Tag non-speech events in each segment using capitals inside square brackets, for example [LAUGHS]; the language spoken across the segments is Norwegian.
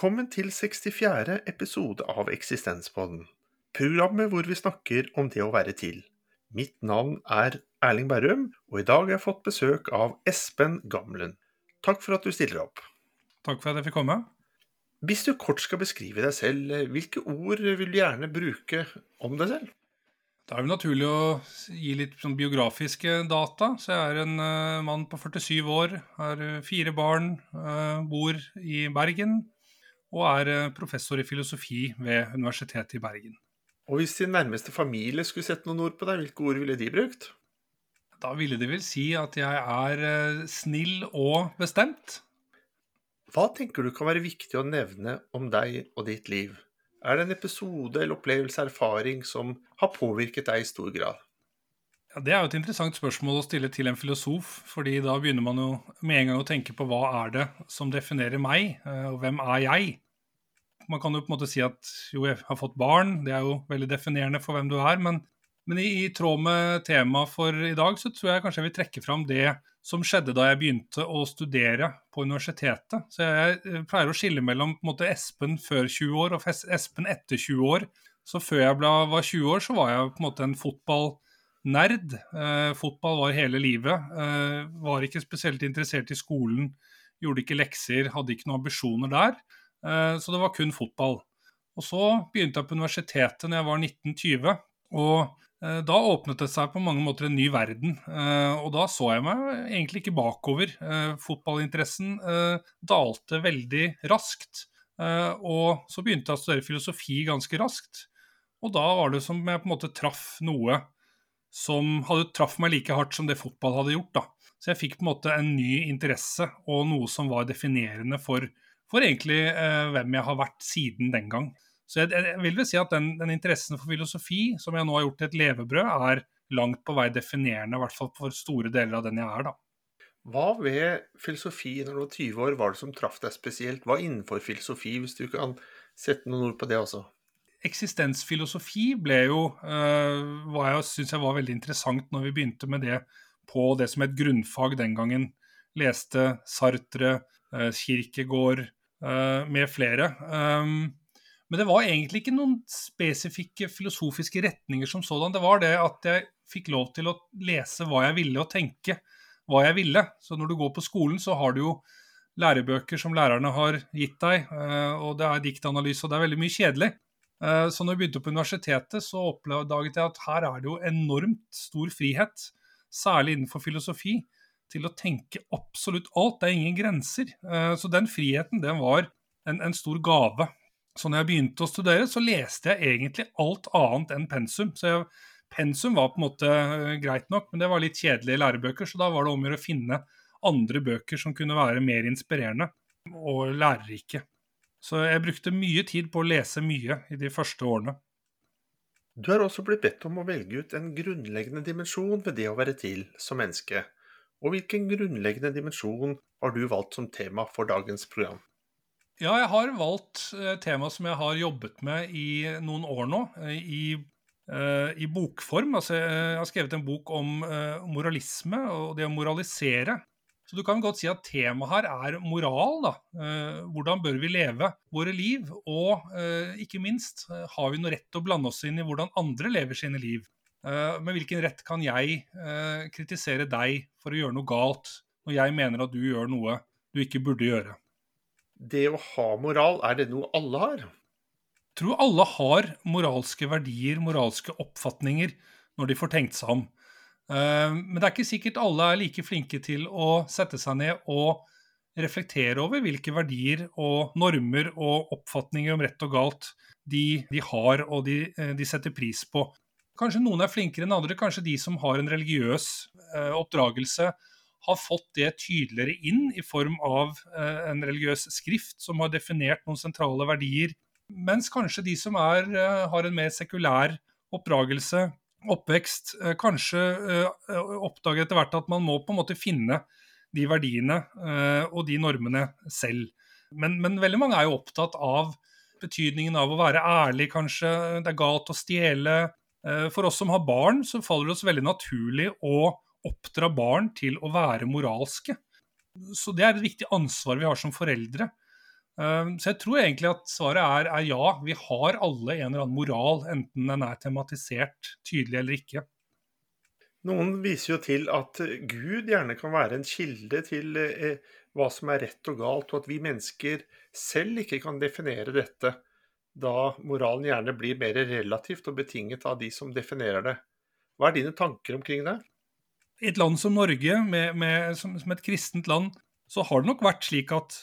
Velkommen til 64. episode av Eksistenspodden. Programmet hvor vi snakker om det å være til. Mitt navn er Erling Berrum, og i dag har jeg fått besøk av Espen Gamlen. Takk for at du stiller opp. Takk for at jeg fikk komme. Hvis du kort skal beskrive deg selv, hvilke ord vil du gjerne bruke om deg selv? Det er jo naturlig å gi litt sånn biografiske data. Så jeg er en uh, mann på 47 år, har uh, fire barn, uh, bor i Bergen og er professor i filosofi ved Universitetet i Bergen. Og hvis din nærmeste familie skulle sett noen ord på deg, hvilke ord ville de brukt? Da ville de vel si at jeg er snill og bestemt. Hva tenker du kan være viktig å nevne om deg og ditt liv? Er det en episode eller opplevelse, erfaring, som har påvirket deg i stor grad? Ja, Det er jo et interessant spørsmål å stille til en filosof, fordi da begynner man jo med en gang å tenke på hva er det som definerer meg, eh, og hvem er jeg? Man kan jo på en måte si at jo, jeg har fått barn, det er jo veldig definerende for hvem du er, men, men i, i, tråd med temaet for i dag, så tror jeg kanskje jeg vil trekke fram det som skjedde da jeg begynte å studere på universitetet. Så jeg pleier å skille mellom måte, Espen før 20 år og Espen etter 20 år. Så før jeg ble, var 20 år, så var jeg på en måte en fotballnerd. Eh, fotball var hele livet. Eh, var ikke spesielt interessert i skolen. Gjorde ikke lekser, hadde ikke noen ambisjoner der. Eh, så det var kun fotball. Og så begynte jeg på universitetet når jeg var 1920. Og Eh, da åpnet det seg på mange måter en ny verden, eh, og da så jeg meg egentlig ikke bakover. Eh, fotballinteressen dalte veldig raskt, og så begynte jeg å studere filosofi ganske raskt. Og da var det som jeg på en måte traff noe som hadde traff meg like hardt som det fotball hadde gjort. da. Så jeg fikk på en måte en ny interesse og noe som var definerende for, for egentlig eh, hvem jeg har vært siden den gang. Så jeg, jeg, vil vel si at den, den, interessen for filosofi, som jeg nå har gjort til et levebrød, er langt på vei definerende, i hvert fall for store deler av den jeg er, da. Hva ved filosofi når du var 20 år var det som traff deg spesielt? Hva innenfor filosofi, hvis du kan sette noen ord på det også? Eksistensfilosofi ble jo uh, hva jeg syns var veldig interessant når vi begynte med det på det som et grunnfag den gangen. Leste Sartre, uh, Kirkegård uh, med flere. Um, men det var egentlig ikke noen spesifikke filosofiske retninger som sådan. Det var det at jeg fikk lov til å lese hva jeg ville, og tenke hva jeg ville. Så når du går på skolen, så har du jo lærebøker som lærerne har gitt deg, eh, og det er diktanalyse, og det er veldig mye kjedelig. Eh, så når jeg begynte på universitetet, så oppdaget jeg at her er det jo enormt stor frihet, særlig innenfor filosofi, til å tenke absolutt alt. Det er ingen grenser. Eh, så den friheten, den var en, en stor gave så når jeg begynte å studere, så leste jeg egentlig alt annet enn pensum. Så jeg, pensum var på en måte eh, greit nok, men det var litt kjedelige lærebøker, så da var det om å gjøre å finne andre bøker som kunne være mer inspirerende og lærerike. Så jeg brukte mye tid på å lese mye i de første årene. Du har også blitt bedt om å velge ut en grunnleggende dimensjon ved det å være til som menneske. Og hvilken grunnleggende dimensjon har du valgt som tema for dagens program? Ja, jeg har valgt eh, tema som jeg har jobbet med i noen år nå, eh, i, uh, i bokform. Altså, jeg har skrevet en bok om moralisme og det å moralisere. Så du kan godt si at temaet her er moral. da. Uh, hvordan bør vi leve våre liv? Og ikke minst, har vi noe rett til å blande oss inn i hvordan andre lever sine liv? med hvilken rett kan jeg kritisere deg for å gjøre noe galt, når jeg mener at du gjør noe du ikke burde gjøre? det å ha moral, er det noe alle har? Jeg tror alle har moralske verdier, moralske oppfatninger, når de får tenkt seg om. Eh, men det er ikke sikkert alle er like flinke til å sette seg ned og reflektere over hvilke verdier og normer og oppfatninger om rett og galt de, de har og de, eh, de, setter pris på. Kanskje noen er flinkere enn andre. Kanskje de som har en religiøs eh, oppdragelse, har fått det tydeligere inn i form av en religiøs skrift som har definert noen sentrale verdier. Mens kanskje de som er, har en mer sekulær oppdragelse, oppvekst, eh, kanskje oppdager etter hvert at man må på en måte finne de verdiene og de normene selv. Men, men veldig mange er jo opptatt av betydningen av å være ærlig, kanskje. Det er galt å stjele. For oss som har barn, så faller det oss veldig naturlig å oppdra barn til å være moralske. Så det er et viktig ansvar vi har som foreldre. Eh, så jeg tror egentlig at svaret er, er ja. Vi har alle en eller annen moral, enten den er tematisert tydelig eller ikke. Noen viser jo til at Gud gjerne kan være en kilde til eh, hva som er rett og galt, og at vi mennesker selv ikke kan definere dette, da moralen gjerne blir mer relativt og betinget av de som definerer det. Hva er dine tanker omkring det? I et land som Norge, med, med, som, som, et kristent land, så har det nok vært slik at,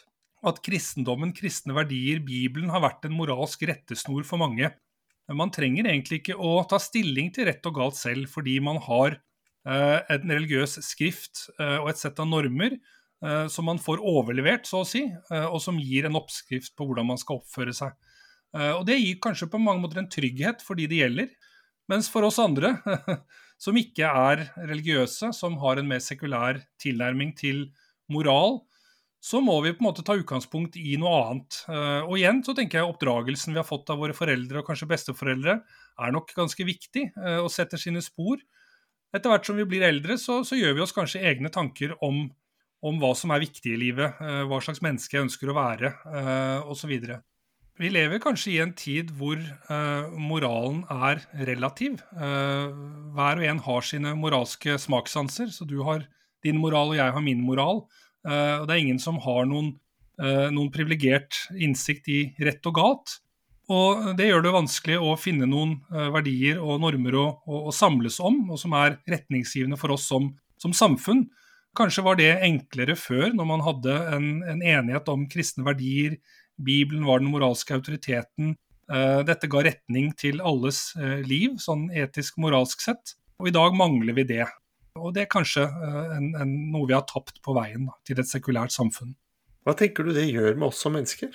at kristendommen, kristne verdier, Bibelen, har vært en moralsk rettesnor for mange. Man trenger egentlig ikke å ta stilling til rett og galt selv, fordi man har Eh, en religiøs skrift eh, og et sett av normer eh, som man får overlevert, så å si, og som gir en oppskrift på hvordan man skal oppføre seg. Og Det gir kanskje på mange måter en trygghet for de det gjelder, mens for oss andre, [LAUGHS] som ikke er religiøse, som har en mer sekulær tilnærming til moral, så må vi på en måte ta utgangspunkt i noe annet. Og igjen så tenker jeg oppdragelsen vi har fått av våre foreldre og kanskje besteforeldre, er nok ganske viktig og setter sine spor etter hvert som vi blir eldre, så, så gjør vi oss kanskje egne tanker om, om, hva som er viktig i livet, eh, hva slags menneske jeg ønsker å være, eh, osv. Vi lever kanskje i en tid hvor eh, moralen er relativ. Eh, hver og en har sine moralske smakssanser, så du har din moral og jeg har min moral. Eh, og det er ingen som har noen, eh, noen privilegert innsikt i rett og galt. Og Det gjør det vanskelig å finne noen eh, verdier og normer å, å, å samles om, og som er retningsgivende for oss som, som, samfunn. Kanskje var det enklere før, når man hadde en, en, enighet om kristne verdier. Bibelen var den moralske autoriteten. Dette ga retning til alles liv, sånn etisk-moralsk sett. Og i dag mangler vi det. Og det er kanskje en, en, noe vi har tapt på veien da, til et sekulært samfunn. Hva tenker du det gjør med oss som mennesker?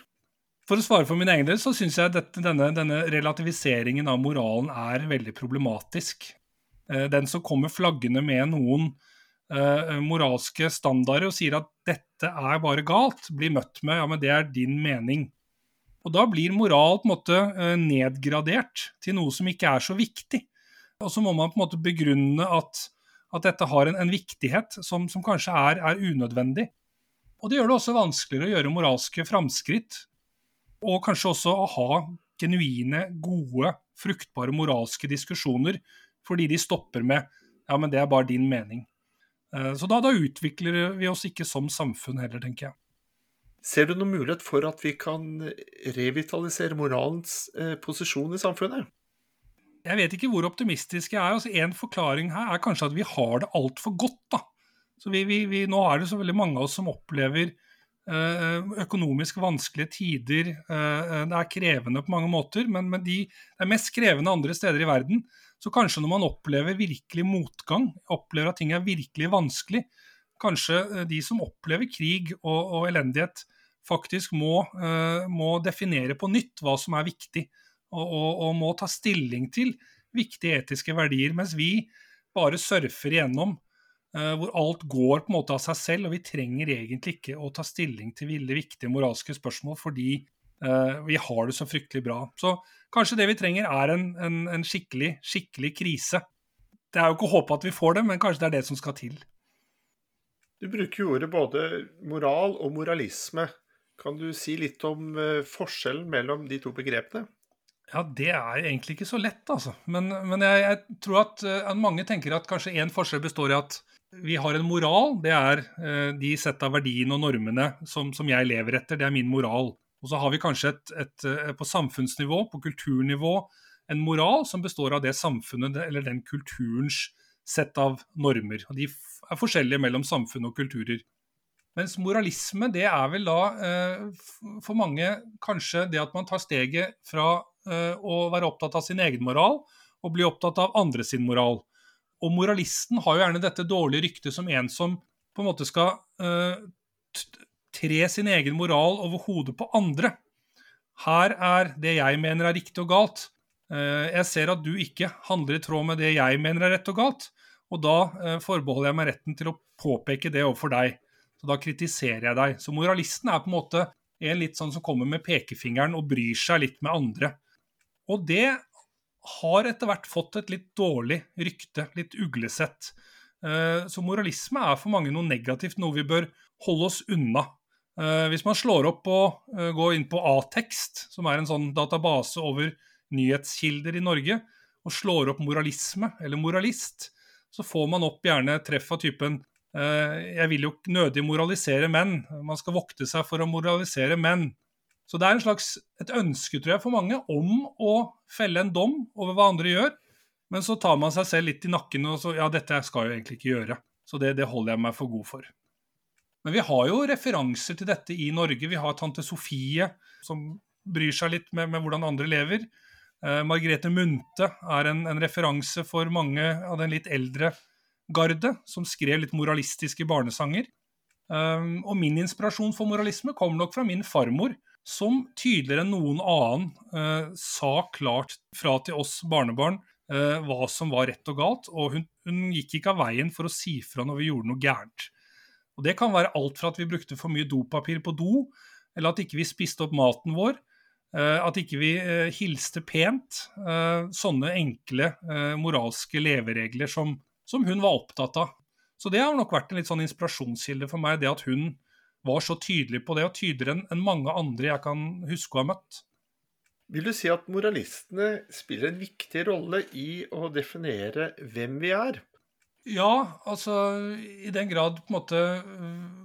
For å svare for min egen del, så syns jeg at denne, denne, relativiseringen av moralen er veldig problematisk. Eh, den som kommer flaggende med noen uh, moralske standarder og sier at dette er bare galt, blir møtt med ja, men det er din mening. Og Da blir moral på en måte nedgradert til noe som ikke er så viktig. Og så må man på en måte begrunne at, at dette har en, en viktighet som, som kanskje er, er unødvendig. Og Det gjør det også vanskeligere å gjøre moralske framskritt og kanskje også å ha genuine, gode, fruktbare moralske diskusjoner, fordi de stopper med ja, men det er bare din mening. Eh, så da, da utvikler vi oss ikke som samfunn heller, tenker jeg. Ser du noen mulighet for at vi kan revitalisere moralens eh, posisjon i samfunnet? Jeg vet ikke hvor optimistisk jeg er. altså En forklaring her er kanskje at vi har det altfor godt. da. Så vi, vi, vi, Nå er det så veldig mange av oss som opplever Eh, økonomisk vanskelige tider. Eh, det er krevende på mange måter, men, de er mest krevende andre steder i verden. Så kanskje når man opplever virkelig motgang, opplever at ting er virkelig vanskelig, kanskje eh, de som opplever krig og, og elendighet, faktisk må, må, definere på nytt hva som er viktig, og, og, og må ta stilling til viktige etiske verdier. Mens vi bare surfer igjennom uh, hvor alt går på en måte av seg selv, og vi trenger egentlig ikke å ta stilling til ville viktige moralske spørsmål fordi uh, vi har det så fryktelig bra. Så kanskje det vi trenger er en, en, en skikkelig, skikkelig krise. Det er jo ikke å håpe at vi får det, men kanskje det er det som skal til. Du bruker jo ordet både moral og moralisme. Kan du si litt om uh, forskjellen mellom de to begrepene? Ja, Det er egentlig ikke så lett, altså. Men, men jeg, jeg, tror at uh, mange tenker at kanskje én forskjell består i at vi har en moral. Det er uh, de sett av verdiene og normene som, som, jeg lever etter. Det er min moral. Og så har vi kanskje et, et, et, på samfunnsnivå, på kulturnivå, en moral som består av det samfunnet eller den kulturens sett av normer. Og de er forskjellige mellom samfunn og kulturer. Mens moralisme, det er vel da uh, for mange kanskje det at man tar steget fra å være opptatt av sin egen moral og bli opptatt av andre sin moral. Og moralisten har jo gjerne dette dårlige ryktet som en som på en måte skal uh, tre sin egen moral over hodet på andre. Her er det jeg mener er riktig og galt. Uh, jeg ser at du ikke handler i tråd med det jeg mener er rett og galt, og da forbeholder jeg meg retten til å påpeke det overfor deg. Så da kritiserer jeg deg. Så moralisten er på en måte en litt sånn som kommer med pekefingeren og bryr seg litt med andre. Og det har etter hvert fått et litt dårlig rykte, litt uglesett. Eh, så moralisme er for mange noe negativt, noe vi bør holde oss unna. Eh, hvis man slår opp og uh, går inn på Atekst, som er en sånn database over nyhetskilder i Norge, og slår opp moralisme eller moralist, så får man opp gjerne treff av typen Jeg vil jo nødig moralisere menn. Man skal vokte seg for å moralisere menn. Så det er en slags, et ønske, tror jeg, for mange om å felle en dom over hva andre gjør. Men så tar man seg selv litt i nakken og så Ja, dette skal jeg jo egentlig ikke gjøre. Så det, det holder jeg meg for god for. Men vi har jo referanser til dette i Norge. Vi har tante Sofie, som bryr seg litt med, med hvordan andre lever. Eh, Margrethe Munthe er en, en, referanse for mange av den litt eldre garde, som skrev litt moralistiske barnesanger. Eh, og min inspirasjon for moralisme kom nok fra min farmor, som tydeligere enn noen annen eh, sa klart fra til oss barnebarn eh, hva som var rett og galt, og hun, hun gikk ikke av veien for å si fra når vi gjorde noe gærent. Og Det kan være alt fra at vi brukte for mye dopapir på do, eller at ikke vi spiste opp maten vår, eh, at ikke vi eh, hilste pent. Eh, sånne enkle moralske leveregler som, som hun var opptatt av. Så det har nok vært en litt sånn inspirasjonskilde for meg, det at hun var så tydelig på det, og tydeligere enn mange andre jeg kan huske å ha møtt. Vil du si at moralistene spiller en viktig rolle i å definere hvem vi er? Ja, altså i den grad på en måte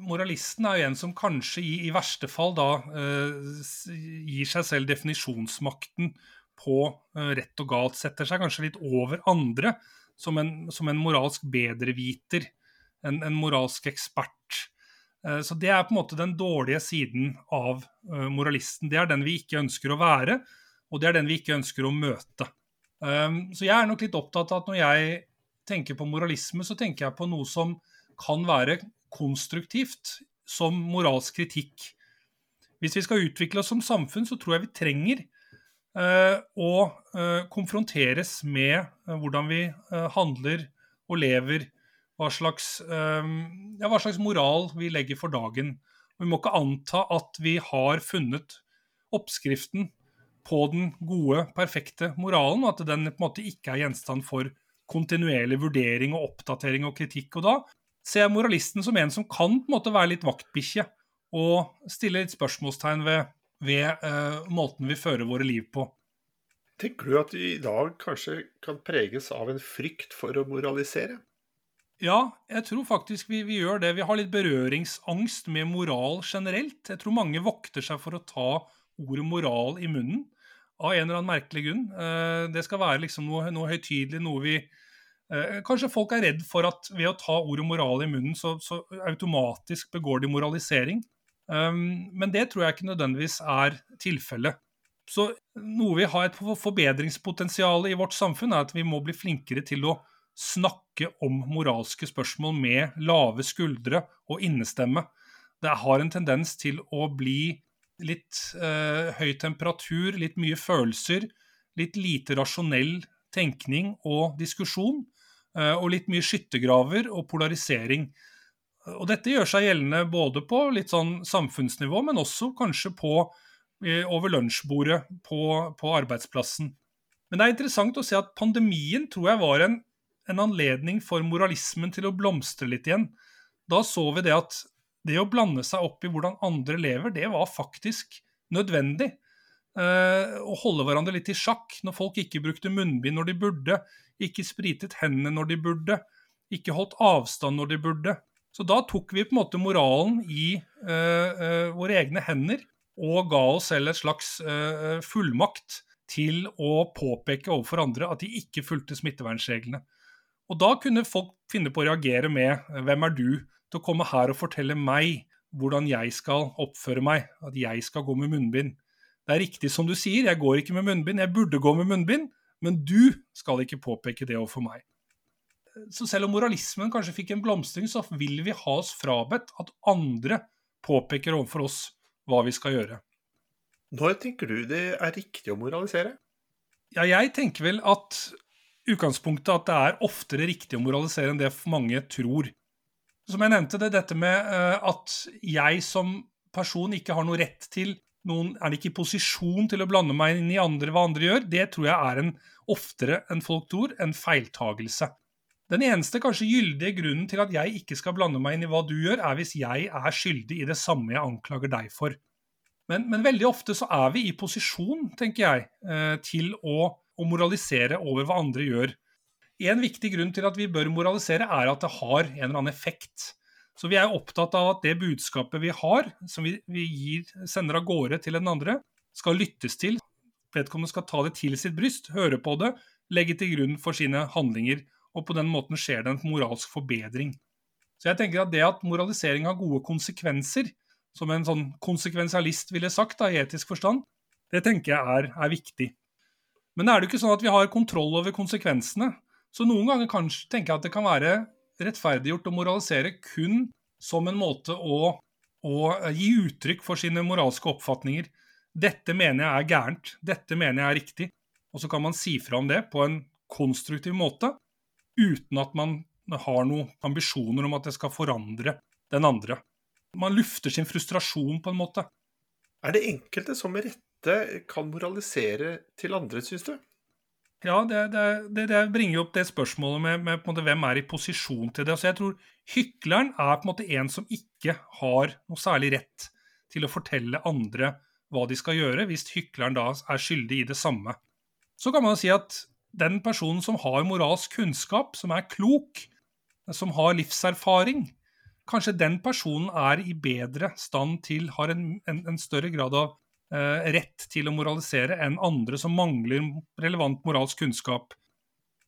Moralisten er jo en som kanskje i, i verste fall da eh, gir seg selv definisjonsmakten på eh, rett og galt. Setter seg kanskje litt over andre som en, som en moralsk bedreviter. En, en moralsk ekspert. Eh, så det er på en måte den dårlige siden av eh, moralisten. Det er den vi ikke ønsker å være, og det er den vi ikke ønsker å møte. Eh, så jeg er nok litt opptatt av at når jeg tenker på moralisme, så tenker jeg på noe som kan være konstruktivt, som moralsk kritikk. Hvis vi skal utvikle oss som samfunn, så tror jeg vi trenger å konfronteres med hvordan vi handler og lever. Hva slags, eh, ja, hva slags moral vi legger for dagen. Vi må ikke anta at vi har funnet oppskriften på den gode, perfekte moralen, og at den på en måte ikke er gjenstand for kontinuerlig vurdering og oppdatering og kritikk. Og da ser jeg moralisten som en som kan på en måte være litt vaktbikkje og stille litt spørsmålstegn ved, ved uh, måten vi fører våre liv på. Tenker du at vi i dag kanskje kan preges av en frykt for å moralisere? Ja, jeg tror faktisk vi, vi, gjør det. Vi har litt berøringsangst med moral generelt. Jeg tror mange vokter seg for å ta ordet moral i munnen av en eller annen merkelig grunn. Eh, det skal være liksom noe, noe høytidelig, noe vi eh, Kanskje folk er redd for at ved å ta ordet moral i munnen, så, så automatisk begår de moralisering. Um, men det tror jeg ikke nødvendigvis er tilfellet. Så noe vi har et forbedringspotensial i vårt samfunn, er at vi må bli flinkere til å snakke om moralske spørsmål med lave skuldre og innestemme. Det har en tendens til å bli litt eh, høy temperatur, litt mye følelser, litt lite rasjonell tenkning og diskusjon, eh, og litt mye skyttergraver og polarisering. Og dette gjør seg gjeldende både på litt sånn samfunnsnivå, men også kanskje på, eh, over lunsjbordet på, på, arbeidsplassen. Men det er interessant å se at pandemien tror jeg var en, en anledning for moralismen til å blomstre litt igjen. Da så vi det at det å blande seg opp i hvordan andre lever, det var faktisk nødvendig. Eh, å holde hverandre litt i sjakk når folk ikke brukte munnbind når de burde, ikke spritet hendene når de burde, ikke holdt avstand når de burde. Så da tok vi på en måte moralen i eh, eh, våre egne hender og ga oss selv et slags uh, fullmakt til å påpeke overfor andre at de ikke fulgte smittevernreglene. Og da kunne folk finne på å reagere med 'Hvem er du?' til å komme her og fortelle meg hvordan jeg skal oppføre meg, at jeg skal gå med munnbind. Det er riktig som du sier, jeg går ikke med munnbind, jeg burde gå med munnbind, men du skal ikke påpeke det overfor meg. Så selv om moralismen kanskje fikk en blomstring, så vil vi ha oss frabedt at andre påpeker overfor oss hva vi skal gjøre. Når tenker du det er riktig å moralisere? Ja, jeg tenker vel at utgangspunktet at det er oftere riktig å moralisere enn det mange tror. Som jeg nevnte, det er dette med uh, at jeg som person ikke har noe rett til noen Er ikke i posisjon til å blande meg inn i andre hva andre gjør? Det tror jeg er en, oftere enn folk tror, en feiltagelse. Den eneste kanskje gyldige grunnen til at jeg ikke skal blande meg inn i hva du gjør, er hvis jeg er skyldig i det samme jeg anklager deg for. Men, men veldig ofte så er vi i posisjon, tenker jeg, eh, til å, å moralisere over hva andre gjør. En viktig grunn til at vi bør moralisere, er at det har en eller annen effekt. Så vi er opptatt av at det budskapet vi har, som vi, vi gir, sender av gårde til den andre, skal lyttes til. Vedkommende skal ta det til sitt bryst, høre på det, legge til grunn for sine handlinger og på den måten skjer det en moralsk forbedring. Så jeg tenker at det at moralisering har gode konsekvenser, som en sånn konsekvensialist ville sagt da, i etisk forstand, det tenker jeg er, er viktig. Men er det ikke sånn at vi har kontroll over konsekvensene? Så noen ganger kanskje tenker jeg at det kan være rettferdiggjort å moralisere kun som en måte å, å gi uttrykk for sine moralske oppfatninger. Dette mener jeg er gærent, dette mener jeg er riktig. Og så kan man si fra om det på en konstruktiv måte, uten at man har noen ambisjoner om at det skal forandre den andre. Man lufter sin frustrasjon på en måte. Er det enkelte som med rette kan moralisere til andre, syns du? Ja, det, det, det, bringer opp det spørsmålet med, med måte, hvem er i posisjon til det. Altså, jeg tror hykleren er på en måte en som ikke har noe særlig rett til å fortelle andre hva de skal gjøre, hvis hykleren da er skyldig i det samme. Så kan man jo si at den personen som har moralsk kunnskap, som er klok, som har livserfaring, kanskje den personen er i bedre stand til, har en, en, en større grad av rett til å moralisere enn andre som mangler relevant moralsk kunnskap.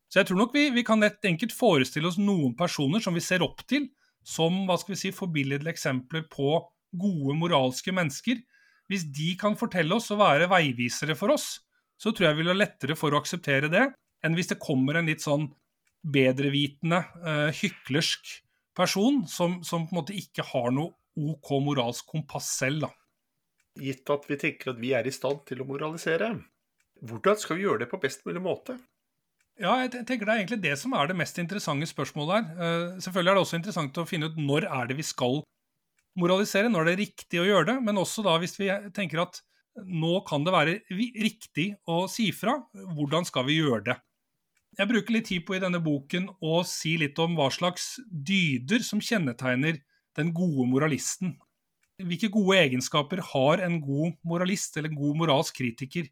Så jeg tror nok vi, vi kan lett enkelt forestille oss noen personer som vi ser opp til, som hva skal vi si, forbilledlige eksempler på gode moralske mennesker. Hvis de kan fortelle oss og være veivisere for oss, så tror jeg vi vil ha lettere for å akseptere det, enn hvis det kommer en litt sånn bedrevitende, uh, hyklersk person som, som, på en måte ikke har noe OK moralsk kompass selv. da. Gitt at vi tenker at vi er i stand til å moralisere, hvordan skal vi gjøre det på best mulig måte? Ja, jeg tenker Det er egentlig det som er det mest interessante spørsmålet her. Uh, selvfølgelig er det også interessant å finne ut når er det vi skal moralisere, når det er riktig å gjøre det. Men også da hvis vi tenker at nå kan det være riktig å si fra. Hvordan skal vi gjøre det? Jeg bruker litt tid på i denne boken å si litt om hva slags dyder som kjennetegner den gode moralisten. Hvilke gode egenskaper har en god moralist eller en god moralsk kritiker?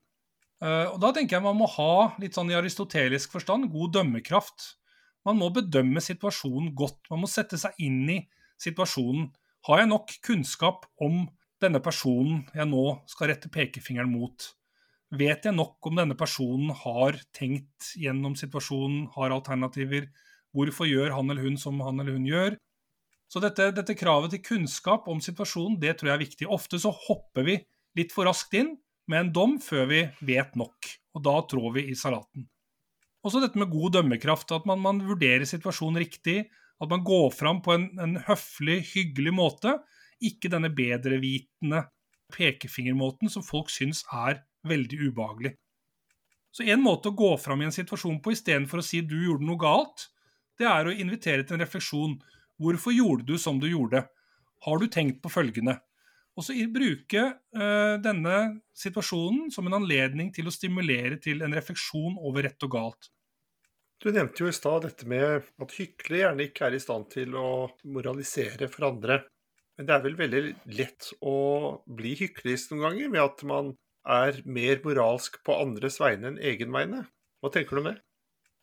Uh, og Da tenker jeg man må ha litt sånn i aristotelisk forstand god dømmekraft. Man må bedømme situasjonen godt. Man må sette seg inn i situasjonen. Har jeg nok kunnskap om denne personen jeg nå skal rette pekefingeren mot? Vet jeg nok om denne personen har tenkt gjennom situasjonen, har alternativer? Hvorfor gjør han eller hun som han eller hun gjør? Så dette, dette kravet til kunnskap om situasjonen, det tror jeg er viktig. Ofte så hopper vi litt for raskt inn med en dom før vi vet nok, og da trår vi i salaten. Også dette med god dømmekraft, at man, man vurderer situasjonen riktig, at man går fram på en, en høflig, hyggelig måte, ikke denne bedrevitende pekefingermåten som folk syns er veldig ubehagelig. Så en måte å gå fram i en situasjon på istedenfor å si du gjorde noe galt, det er å invitere til en refleksjon. Hvorfor gjorde du som du gjorde? Har du tenkt på følgende? Og så bruke uh, denne situasjonen som en anledning til å stimulere til en refleksjon over rett og galt. Du nevnte jo i stad dette med at hyklere gjerne ikke er i stand til å moralisere for andre. Men det er vel veldig lett å bli hyklerisk noen ganger ved at man er mer moralsk på andres vegne enn egen vegne. Hva tenker du om det?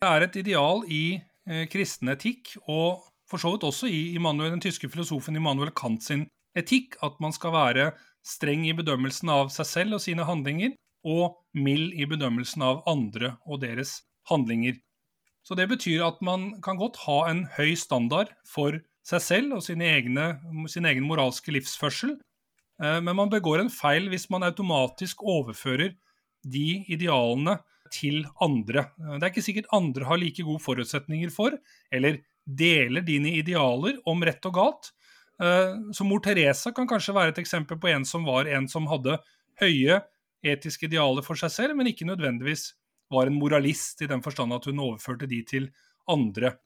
Det er et ideal i eh, kristen etikk, og for så vidt også i Immanuel, den tyske filosofen Immanuel Kant sin etikk, at man skal være streng i bedømmelsen av seg selv og sine handlinger, og mild i bedømmelsen av andre og deres handlinger. Så det betyr at man kan godt ha en høy standard for seg selv og egne, sin egen moralske livsførsel. Eh, men man begår en feil hvis man automatisk overfører de idealene til andre. Det er ikke sikkert andre har like gode forutsetninger for, eller deler dine idealer om rett og galt. Eh, så mor Teresa kan kanskje være et eksempel på en som var en som hadde høye etiske idealer for seg selv, men ikke nødvendigvis var en moralist i den forstand at hun overførte de til andre.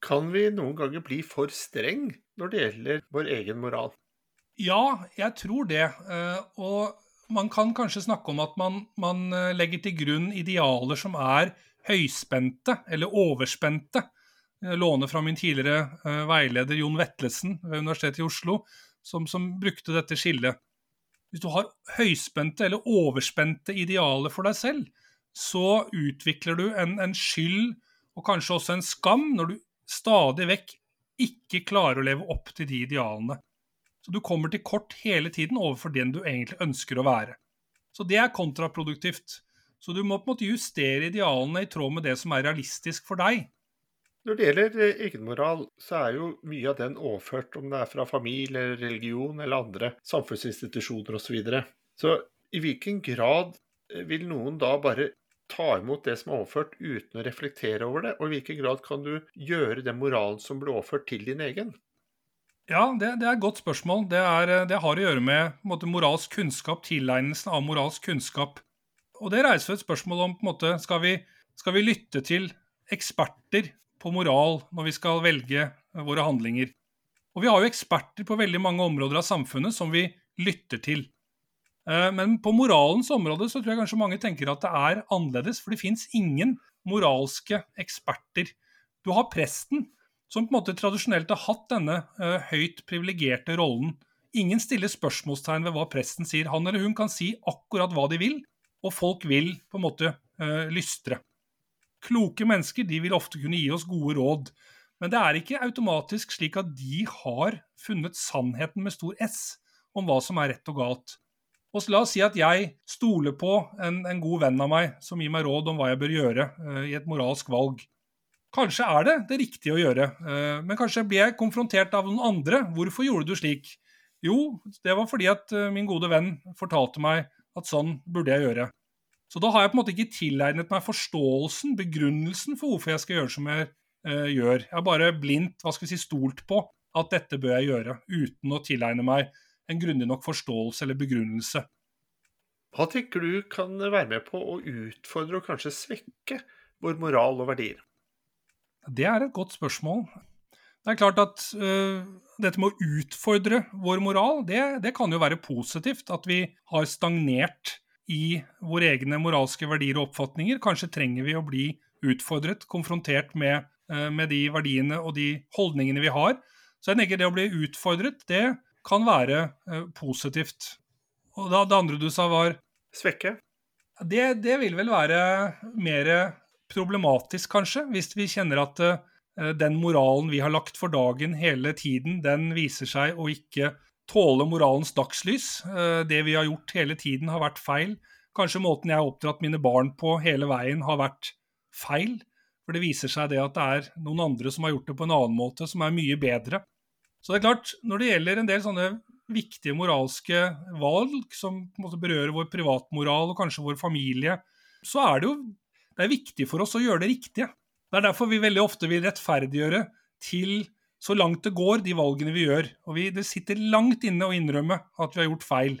Kan vi noen ganger bli for streng når det gjelder vår egen moral? Ja, jeg tror det. Eh, og man kan kanskje snakke om at man, man eh, legger til grunn idealer som er høyspente eller overspente. Låne fra min tidligere veileder Jon Vetlesen ved Universitetet i Oslo, som, som brukte dette skillet. Hvis du har høyspente eller overspente idealer for deg selv, så utvikler du en, en skyld og kanskje også en skam når du stadig vekk ikke klarer å leve opp til de idealene. Så du kommer til kort hele tiden overfor den du egentlig ønsker å være. Så det er kontraproduktivt. Så du må på en måte justere idealene i tråd med det som er realistisk for deg. Når det gjelder eh, egenmoral, så er jo mye av den overført, om det er fra familie, religion eller andre samfunnsinstitusjoner osv. Så, videre. så i hvilken grad eh, vil noen da bare ta imot det som er overført, uten å reflektere over det? Og i hvilken grad kan du gjøre den moralen som ble overført, til din egen? Ja, det, det er et godt spørsmål. Det, er, det har å gjøre med måte, moralsk kunnskap, tilegnelsen av moralsk kunnskap. Og det reiser et spørsmål om på en måte, skal vi, skal vi lytte til eksperter på moral når vi skal velge våre handlinger? Og vi har jo eksperter på veldig mange områder av samfunnet som vi lytter til. Eh, men på moralens område så tror jeg kanskje mange tenker at det er annerledes, for det fins ingen moralske eksperter. Du har presten, som på en måte tradisjonelt har hatt denne uh, høyt privilegerte rollen. Ingen stiller spørsmålstegn ved hva presten sier. Han eller hun kan si akkurat hva de vil, og folk vil på en måte lystre. Kloke mennesker de vil ofte kunne gi oss gode råd, men det er ikke automatisk slik at de har funnet sannheten med stor S om hva som er rett og galt. Og la oss si at jeg stoler på en, en, god venn av meg som gir meg råd om hva jeg bør gjøre uh, i et moralsk valg. Kanskje er det det riktige å gjøre, uh, men kanskje blir jeg konfrontert av noen andre. Hvorfor gjorde du slik? Jo, det var fordi at uh, min gode venn fortalte meg at sånn burde jeg gjøre. Så da har jeg på en måte ikke tilegnet meg forståelsen, begrunnelsen for hvorfor jeg skal gjøre som jeg gjør. Jeg har bare blindt hva skal vi si, stolt på at dette bør jeg gjøre, uten å tilegne meg en grundig nok forståelse eller begrunnelse. Hva tenker du kan være med på å utfordre og kanskje svekke vår moral og verdier? Det er et godt spørsmål. Det er klart at uh, dette med å utfordre vår moral, det, det, kan jo være positivt. At vi har stagnert i våre egne moralske verdier og oppfatninger. Kanskje trenger vi å bli utfordret, konfrontert med, uh, med de verdiene og de holdningene vi har. Så jeg tenker det å bli utfordret, det kan være eh, positivt. Og da, det andre du sa, var Svekke? Det, det, vil vel være mer problematisk, kanskje, hvis vi kjenner at eh, den moralen vi har lagt for dagen hele tiden, den viser seg å ikke tåle moralens dagslys. Eh, det vi har gjort hele tiden, har vært feil. Kanskje måten jeg har oppdratt mine barn på hele veien, har vært feil. For det viser seg det at det er noen andre som har gjort det på en annen måte, som er mye bedre. Så det er klart, når det gjelder en del sånne viktige moralske valg som berører vår privatmoral og kanskje vår familie, så er det jo det er viktig for oss å gjøre det riktige. Det er derfor vi veldig ofte vil rettferdiggjøre til så langt det går, de valgene vi gjør. Og vi, Det sitter langt inne å innrømme at vi har gjort feil.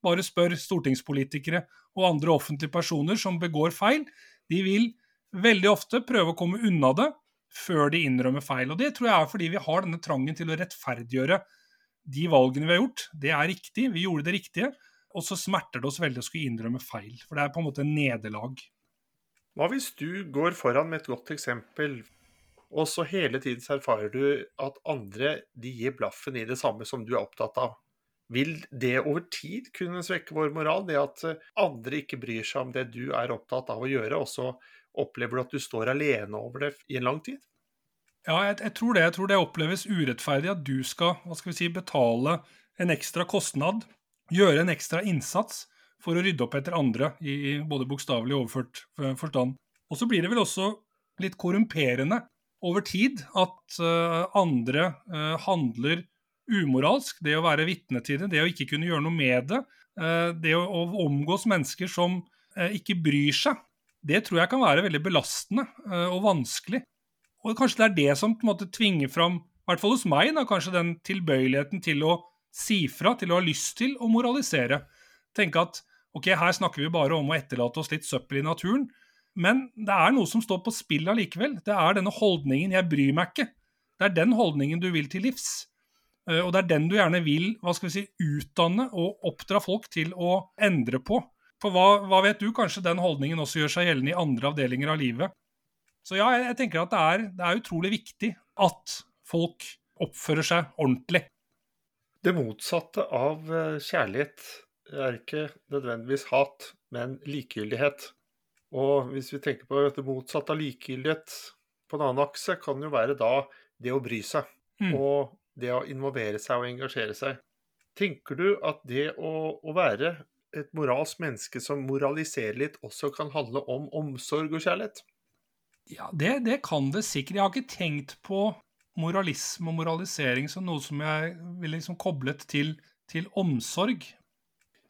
Bare spør stortingspolitikere og andre offentlige personer som begår feil. De vil veldig ofte prøve å komme unna det før de innrømmer feil. Og Det tror jeg er fordi vi har denne trangen til å rettferdiggjøre de valgene vi har gjort. Det er riktig, vi gjorde det riktige. Og så smerter det oss veldig å skulle innrømme feil. For det er på en måte en nederlag. Hva hvis du går foran med et godt eksempel, og så hele tiden så erfarer du at andre de gir blaffen i det samme som du er opptatt av? Vil det over tid kunne svekke vår moral, det at andre ikke bryr seg om det du er opptatt av å gjøre, og så Opplever du at du står alene over det i en lang tid? Ja, jeg, jeg, tror det. Jeg tror det oppleves urettferdig at du skal, hva skal vi si, betale en ekstra kostnad, gjøre en ekstra innsats for å rydde opp etter andre, i, både bokstavelig og overført forstand. Og så blir det vel også litt korrumperende over tid at uh, andre uh, handler umoralsk. Det å være vitne til det, det å ikke kunne gjøre noe med det. Uh, det å, omgås mennesker som ikke bryr seg det tror jeg kan være veldig belastende og vanskelig. Og kanskje det er det som på en måte tvinger fram, i hvert fall hos meg, da, kanskje den tilbøyeligheten til å si fra, til å ha lyst til å moralisere. Tenke at ok, her snakker vi bare om å etterlate oss litt søppel i naturen, men det er noe som står på spill allikevel. Det er denne holdningen 'jeg bryr meg ikke'. Det er den holdningen du vil til livs. Uh, og det er den du gjerne vil hva skal vi si, utdanne og oppdra folk til å endre på. For hva, hva, vet du, kanskje den holdningen også gjør seg gjeldende i andre avdelinger av livet. Så ja, jeg tenker at det er, det er utrolig viktig at folk oppfører seg ordentlig. Det motsatte av eh, kjærlighet er ikke nødvendigvis hat, men likegyldighet. Og hvis vi tenker på det motsatte av likegyldighet på en annen akse, kan jo være da det å bry seg. Mm. Og det å involvere seg og engasjere seg. Tenker du at det å, å være et moralsk menneske som moraliserer litt, også kan handle om omsorg og kjærlighet? Ja, det, det, kan det sikkert. Jeg har ikke tenkt på moralisme og moralisering som noe som jeg ville liksom koblet til, til omsorg.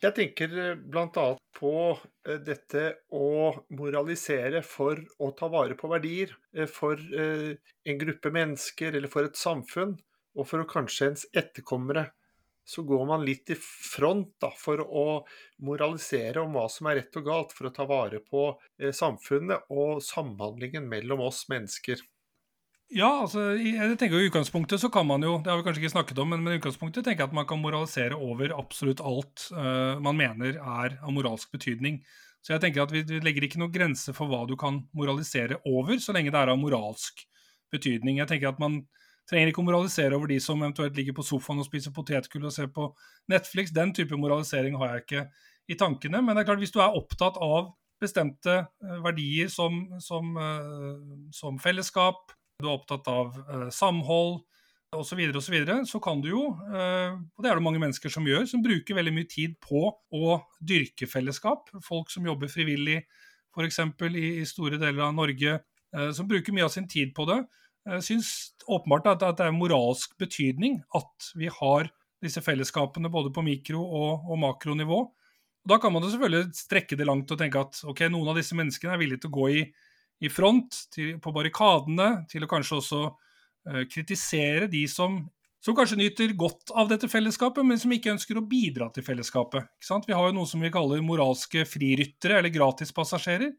Jeg tenker eh, bl.a. på eh, dette å moralisere for å ta vare på verdier. Eh, for en gruppe mennesker eller for et samfunn, og for å kanskje ens etterkommere så går man litt i front da, for å moralisere om hva som er rett og galt, for å ta vare på samfunnet og samhandlingen mellom oss mennesker. Ja, altså, jeg tenker jo i utgangspunktet så kan man jo, det har vi kanskje ikke snakket om, men, i utgangspunktet tenker jeg at man kan moralisere over absolutt alt uh, man mener er av moralsk betydning. Så jeg tenker at vi, vi legger ikke noen grense for hva du kan moralisere over, så lenge det er av moralsk betydning. Jeg tenker at man trenger ikke å moralisere over de som eventuelt ligger på sofaen og spiser potetgull og ser på Netflix. Den type moralisering har jeg ikke i tankene. Men det er klart, hvis du er opptatt av bestemte eh, verdier som, som, uh, som fellesskap, du er opptatt av eh, samhold osv., så, videre, og så, videre, så kan du jo, eh, og det er det mange mennesker som gjør, som bruker veldig mye tid på å dyrke fellesskap. Folk som jobber frivillig f.eks. I, i store deler av Norge, eh, som bruker mye av sin tid på det. Jeg syns åpenbart at, at, det er moralsk betydning at vi har disse fellesskapene både på mikro- og, og makronivå. Og da kan man jo selvfølgelig strekke det langt og tenke at ok, noen av disse menneskene er villige til å gå i, i front, til, på barrikadene, til å kanskje også uh, kritisere de som, som, kanskje nyter godt av dette fellesskapet, men som ikke ønsker å bidra til fellesskapet. Vi har jo noe som vi kaller moralske friryttere, eller gratispassasjerer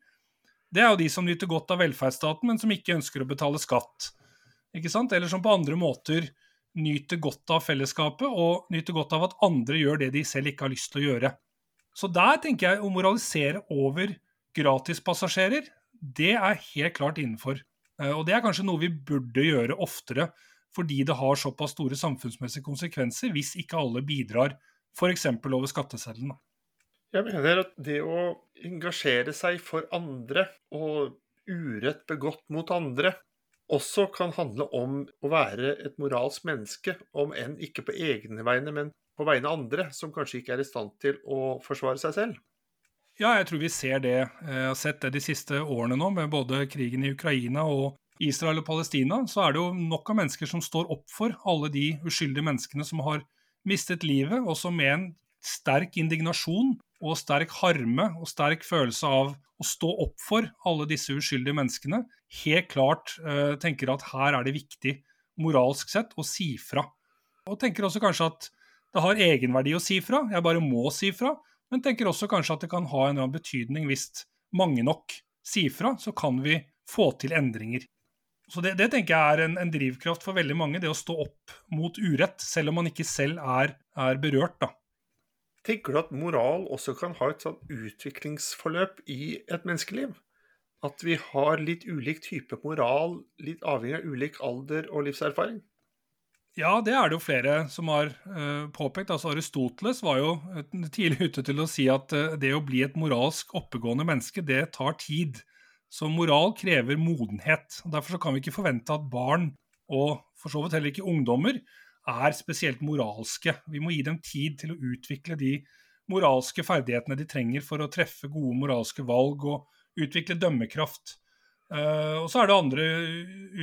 det er jo de som nyter godt av velferdsstaten, men som ikke ønsker å betale skatt. Eller som på andre måter nyter godt av fellesskapet, og nyter godt av at andre gjør det de selv ikke har lyst til å gjøre. Så der tenker jeg å moralisere over gratispassasjerer, det er helt klart innenfor. Eh, og det er kanskje noe vi burde gjøre oftere, fordi det har såpass store samfunnsmessige konsekvenser hvis ikke alle bidrar, f.eks. over skatteseddelen. Jeg mener at det å engasjere seg for andre og urett begått mot andre også kan handle om å være et moralsk menneske, om enn ikke på egne vegne, men på vegne av andre, som kanskje ikke er i stand til å forsvare seg selv. Ja, jeg tror vi ser det. Jeg eh, har sett det de siste årene nå, med både krigen i Ukraina og Israel og Palestina. Så er det jo nok av mennesker som står opp for alle de uskyldige menneskene som har mistet livet, og som med en sterk indignasjon og sterk harme og sterk følelse av å stå opp for alle disse uskyldige menneskene, helt klart uh, tenker at her er det viktig moralsk sett å si fra. Og tenker også kanskje at det har egenverdi å si fra, jeg bare må si fra. Men tenker også kanskje at det kan ha en eller annen betydning hvis mange nok sier fra, så kan vi få til endringer. Så Det, det tenker jeg er en, en, drivkraft for veldig mange, det å stå opp mot urett, selv om man ikke selv er, er berørt. da. Tenker du at moral også kan ha et sånn utviklingsforløp i et menneskeliv? At vi har litt ulik type moral, litt avhengig av ulik alder og livserfaring? Ja, det er det jo flere som har uh, påpekt. Altså Aristoteles var jo tidlig [LAUGHS] ute til å si at uh, det å bli et moralsk oppegående menneske, det tar tid. Så moral krever modenhet. og Derfor kan vi ikke forvente at barn, og for så vidt heller ikke ungdommer, er spesielt moralske. Vi må gi dem tid til å utvikle de moralske ferdighetene de trenger for å treffe gode moralske valg og utvikle dømmekraft. Uh, og så er det andre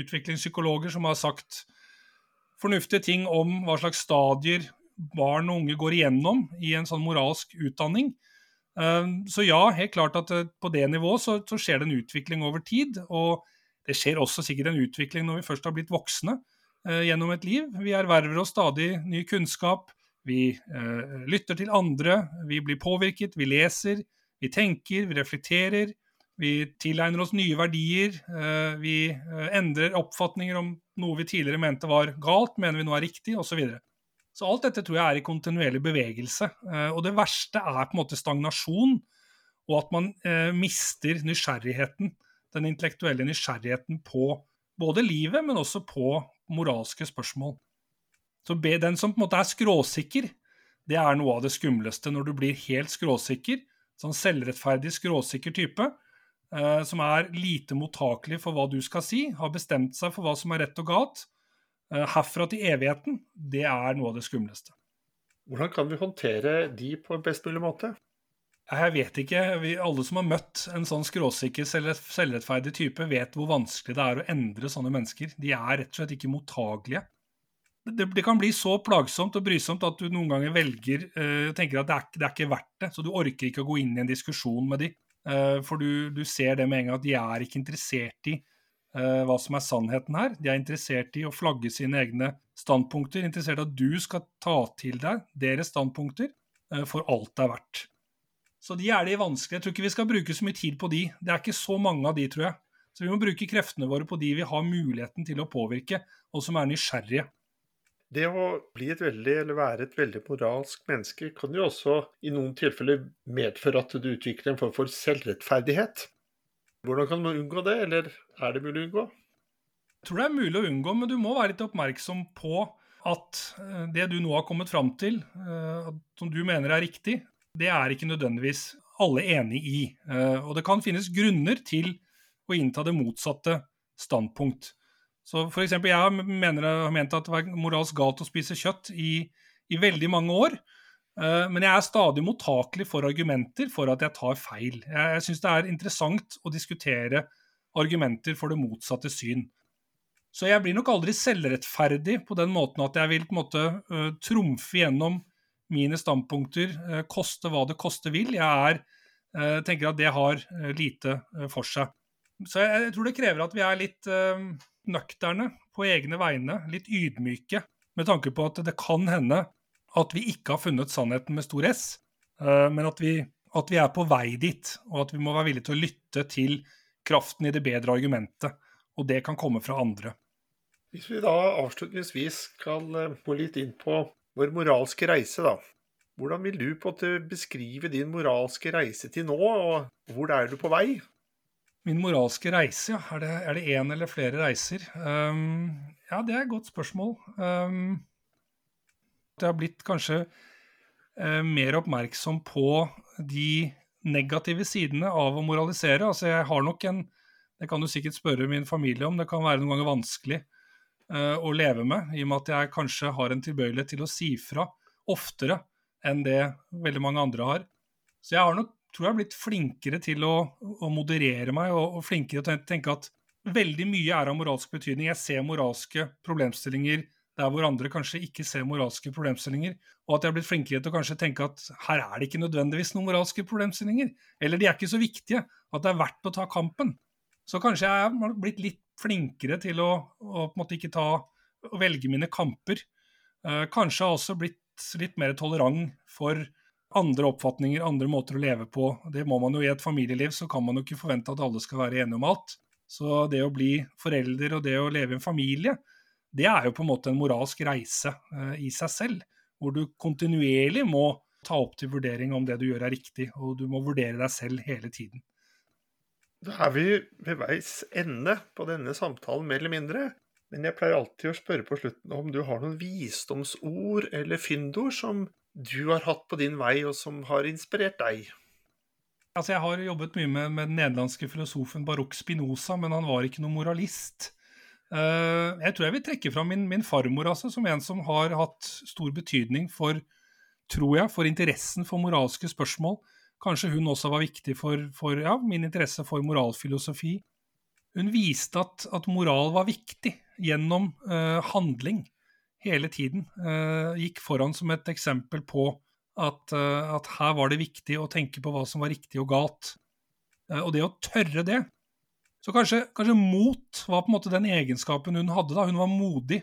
utviklingspsykologer som har sagt fornuftige ting om hva slags stadier barn og unge går igjennom i en sånn moralsk utdanning. Uh, så ja, helt klart at uh, på det nivået så, så, skjer det en utvikling over tid. Og det skjer også sikkert en utvikling når vi først har blitt voksne. Eh, gjennom et liv. Vi erverver oss stadig ny kunnskap. Vi eh, lytter til andre, vi blir påvirket, vi leser, vi tenker, vi reflekterer. Vi tilegner oss nye verdier. Eh, vi eh, endrer oppfatninger om noe vi tidligere mente var galt, mener vi nå er riktig, osv. Så, videre. så alt dette tror jeg er i kontinuerlig bevegelse. Eh, og det verste er på en måte stagnasjon, og at man mister nysgjerrigheten den intellektuelle nysgjerrigheten på både livet, men også på moralske spørsmål. Så den som på en måte er skråsikker, det er noe av det skumleste når du blir helt skråsikker. Sånn selvrettferdig, skråsikker type. Eh, som er lite mottakelig for hva du skal si, har bestemt seg for hva som er rett og galt. Eh, herfra til evigheten, det er noe av det skumleste. Hvordan kan vi håndtere de på en best mulig måte? Jeg vet ikke. Vi, alle som har møtt en sånn skråsikker, selvrettferdig type, vet hvor vanskelig det er å endre sånne mennesker. De er rett og slett ikke mottagelige. Det, det kan bli så plagsomt og brysomt at du noen ganger velger uh, tenker at det er, det er, ikke verdt det. Så du orker ikke å gå inn i en diskusjon med de. Uh, for du, du, ser det med en gang at de er ikke interessert i uh, hva som er sannheten her. De er interessert i å flagge sine egne standpunkter, interessert i at du skal ta til deg deres standpunkter for alt det er verdt. Så de er de vanskelige. Jeg tror ikke vi skal bruke så mye tid på de. Det er ikke så mange av de, tror jeg. Så vi må bruke kreftene våre på de vi har muligheten til å påvirke, og som er nysgjerrige. Det å bli et veldig, eller være et veldig moralsk menneske kan jo også i noen tilfeller medføre at du utvikler en form for selvrettferdighet. Hvordan kan man unngå det, eller er det mulig å unngå? Jeg tror det er mulig å unngå, men du må være litt oppmerksom på at eh, det du nå har kommet fram til, eh, som du mener er riktig, det er ikke nødvendigvis alle enig i. Eh, og det kan finnes grunner til å innta det motsatte standpunkt. Så for eksempel, Jeg mener, har ment at det var moralsk galt å spise kjøtt i, i veldig mange år. Uh, men jeg er stadig mottakelig for argumenter for at jeg tar feil. Jeg, jeg syns det er interessant å diskutere argumenter for det motsatte syn. Så jeg blir nok aldri selvrettferdig på den måten at jeg vil på en måte uh, trumfe gjennom mine standpunkter, uh, koste hva det koste vil. Jeg er, tenker at det har lite for seg. Så jeg, tror det krever at vi er litt nøkterne på egne vegne, litt ydmyke, med tanke på at det kan hende at vi ikke har funnet sannheten med stor S, men at vi, at vi er på vei dit, og at vi må være villige til å lytte til kraften i det bedre argumentet. Og det kan komme fra andre. Hvis vi da avslutningsvis skal gå litt inn på vår moralske reise, da. Hvordan vil du på beskrive din moralske reise til nå, og hvor er du på vei? Min moralske reise, ja. Er det, er én eller flere reiser? Um, ja, det er et godt spørsmål. Um, jeg har blitt kanskje uh, mer oppmerksom på de negative sidene av å moralisere. Altså, jeg har nok en Det kan du sikkert spørre min familie om, det kan være noen ganger vanskelig uh, å leve med, i og med at jeg kanskje har en tilbøyelighet til å si fra oftere enn det veldig mange andre har. Så jeg har nok, tror jeg, har blitt flinkere til å, å moderere meg, og, og, flinkere til å tenke at veldig mye er av moralsk betydning. Jeg ser moralske problemstillinger der hvor andre kanskje ikke ser moralske problemstillinger. Og at jeg har blitt flinkere til å kanskje tenke at her er det ikke nødvendigvis noen moralske problemstillinger. Eller de er ikke så viktige at det er verdt å ta kampen. Så kanskje jeg har blitt litt flinkere til å, å ikke ta, å velge mine kamper. Eh, kanskje har også blitt litt mer tolerant for andre oppfatninger, andre måter å leve på. Det må man jo i et familieliv, så kan man jo ikke forvente at alle skal være enige om alt. Så det å bli forelder og det å leve i en familie, det er jo på en måte en moralsk reise eh, i seg selv. Hvor du kontinuerlig må ta opp til vurdering om det du gjør er riktig, og du må vurdere deg selv hele tiden. Da er vi ved veis ende på denne samtalen, mer eller mindre. Men jeg pleier alltid å spørre på slutten om du har noen visdomsord eller fyndord som du har hatt på din vei, og som har inspirert deg. Altså, jeg har jobbet mye med, med den nederlandske filosofen Barok Spinoza, men han var ikke noen moralist. Uh, jeg tror jeg vil trekke fram min, min, farmor altså, som en som har hatt stor betydning for, tror jeg, for interessen for moralske spørsmål. Kanskje hun også var viktig for, for ja, min interesse for moralfilosofi. Hun viste at, at moral var viktig gjennom uh, handling hele tiden. Uh, gikk foran som et eksempel på at, uh, at, her var det viktig å tenke på hva som var riktig og galt. og det å tørre det. Så kanskje, kanskje, mot var på en måte den egenskapen hun hadde. da. Hun var modig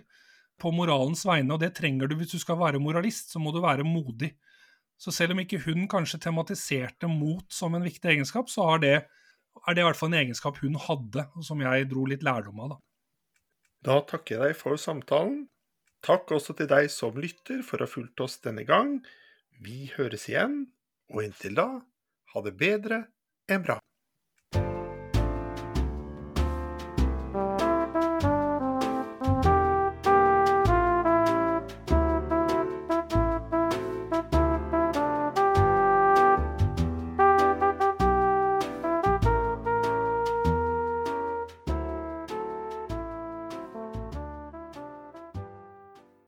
på moralens vegne, og det trenger du hvis du skal være moralist. Så må du være modig. Så selv om ikke hun kanskje tematiserte mot som en viktig egenskap, så det, er det i hvert fall en egenskap hun hadde, og som jeg dro litt lærdom av. Da. da takker jeg deg for samtalen. Takk også til deg som lytter for å ha fulgt oss denne gang. Vi høres igjen, og inntil da, ha det bedre enn bra.